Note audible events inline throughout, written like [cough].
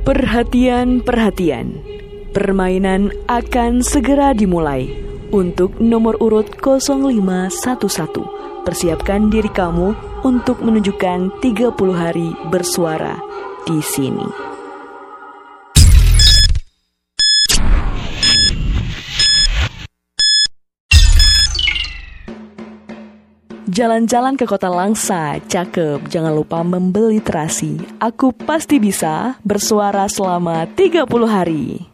Perhatian, perhatian. Permainan akan segera dimulai. Untuk nomor urut 0511, persiapkan diri kamu untuk menunjukkan 30 hari bersuara di sini. Jalan-jalan ke kota Langsa, cakep. Jangan lupa membeli terasi. Aku pasti bisa bersuara selama 30 hari.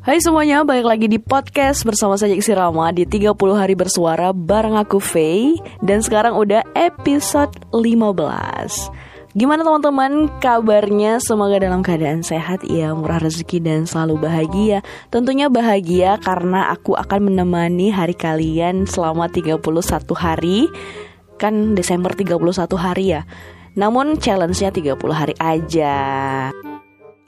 Hai semuanya, balik lagi di podcast bersama saya Iksi Rama di 30 hari bersuara bareng aku Faye Dan sekarang udah episode 15 Gimana teman-teman kabarnya? Semoga dalam keadaan sehat ya, murah rezeki dan selalu bahagia. Tentunya bahagia karena aku akan menemani hari kalian selama 31 hari. Kan Desember 31 hari ya. Namun challenge-nya 30 hari aja.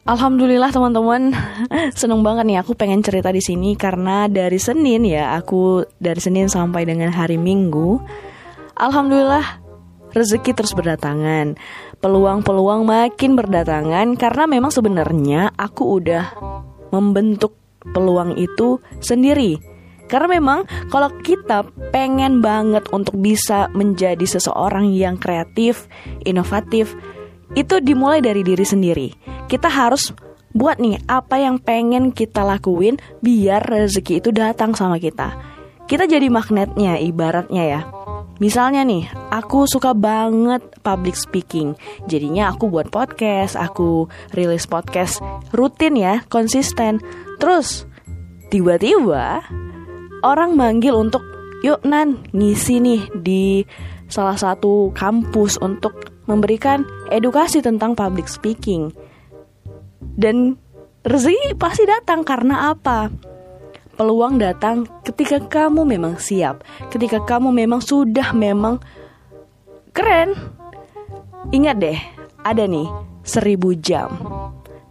Alhamdulillah teman-teman, [laughs] seneng banget nih aku pengen cerita di sini karena dari Senin ya, aku dari Senin sampai dengan hari Minggu, Alhamdulillah rezeki terus berdatangan peluang-peluang makin berdatangan karena memang sebenarnya aku udah membentuk peluang itu sendiri. Karena memang kalau kita pengen banget untuk bisa menjadi seseorang yang kreatif, inovatif, itu dimulai dari diri sendiri. Kita harus buat nih apa yang pengen kita lakuin biar rezeki itu datang sama kita. Kita jadi magnetnya ibaratnya ya. Misalnya nih, aku suka banget public speaking. Jadinya aku buat podcast, aku rilis podcast rutin ya, konsisten. Terus tiba-tiba orang manggil untuk yuk Nan ngisi nih di salah satu kampus untuk memberikan edukasi tentang public speaking. Dan rezeki pasti datang karena apa? Peluang datang ketika kamu memang siap, ketika kamu memang sudah memang keren. Ingat deh, ada nih seribu jam.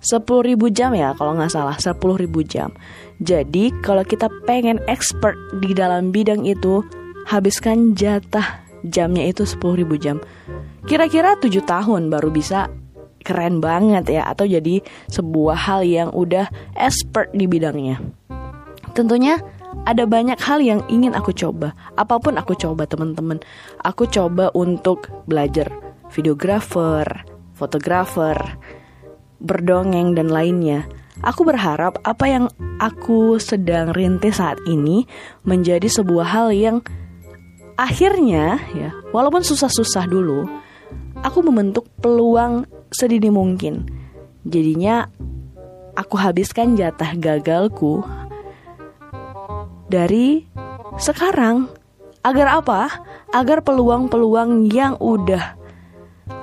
sepuluh ribu jam ya kalau nggak salah sepuluh ribu jam Jadi kalau kita pengen expert di dalam bidang itu Habiskan jatah jamnya itu sepuluh ribu jam Kira-kira 7 tahun baru bisa keren banget ya Atau jadi sebuah hal yang udah expert di bidangnya Tentunya ada banyak hal yang ingin aku coba. Apa pun aku coba teman-teman. Aku coba untuk belajar videografer, fotografer, berdongeng dan lainnya. Aku berharap apa yang aku sedang rintis saat ini menjadi sebuah hal yang akhirnya ya, walaupun susah-susah dulu, aku membentuk peluang sedini mungkin. Jadinya aku habiskan jatah gagalku dari sekarang. Agar apa? Agar peluang-peluang yang udah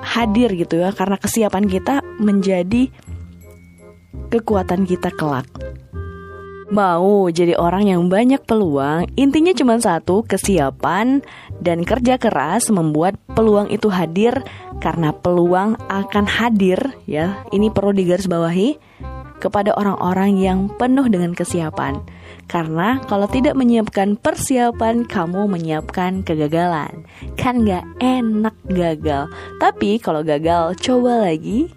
hadir gitu ya karena kesiapan kita menjadi kekuatan kita kelak. Mau jadi orang yang banyak peluang, intinya cuma satu, kesiapan dan kerja keras membuat peluang itu hadir karena peluang akan hadir ya. Ini perlu digarisbawahi kepada orang-orang yang penuh dengan kesiapan. Karena kalau tidak menyiapkan persiapan, kamu menyiapkan kegagalan. Kan gak enak gagal. Tapi kalau gagal, coba lagi,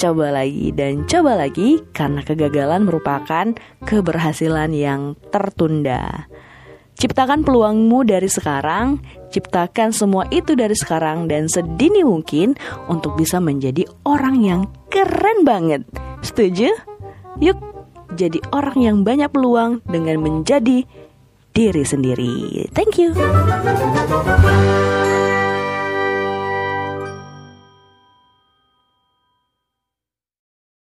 coba lagi, dan coba lagi. Karena kegagalan merupakan keberhasilan yang tertunda. Ciptakan peluangmu dari sekarang, ciptakan semua itu dari sekarang dan sedini mungkin untuk bisa menjadi orang yang keren banget. Setuju? Yuk, jadi orang yang banyak peluang dengan menjadi diri sendiri. Thank you.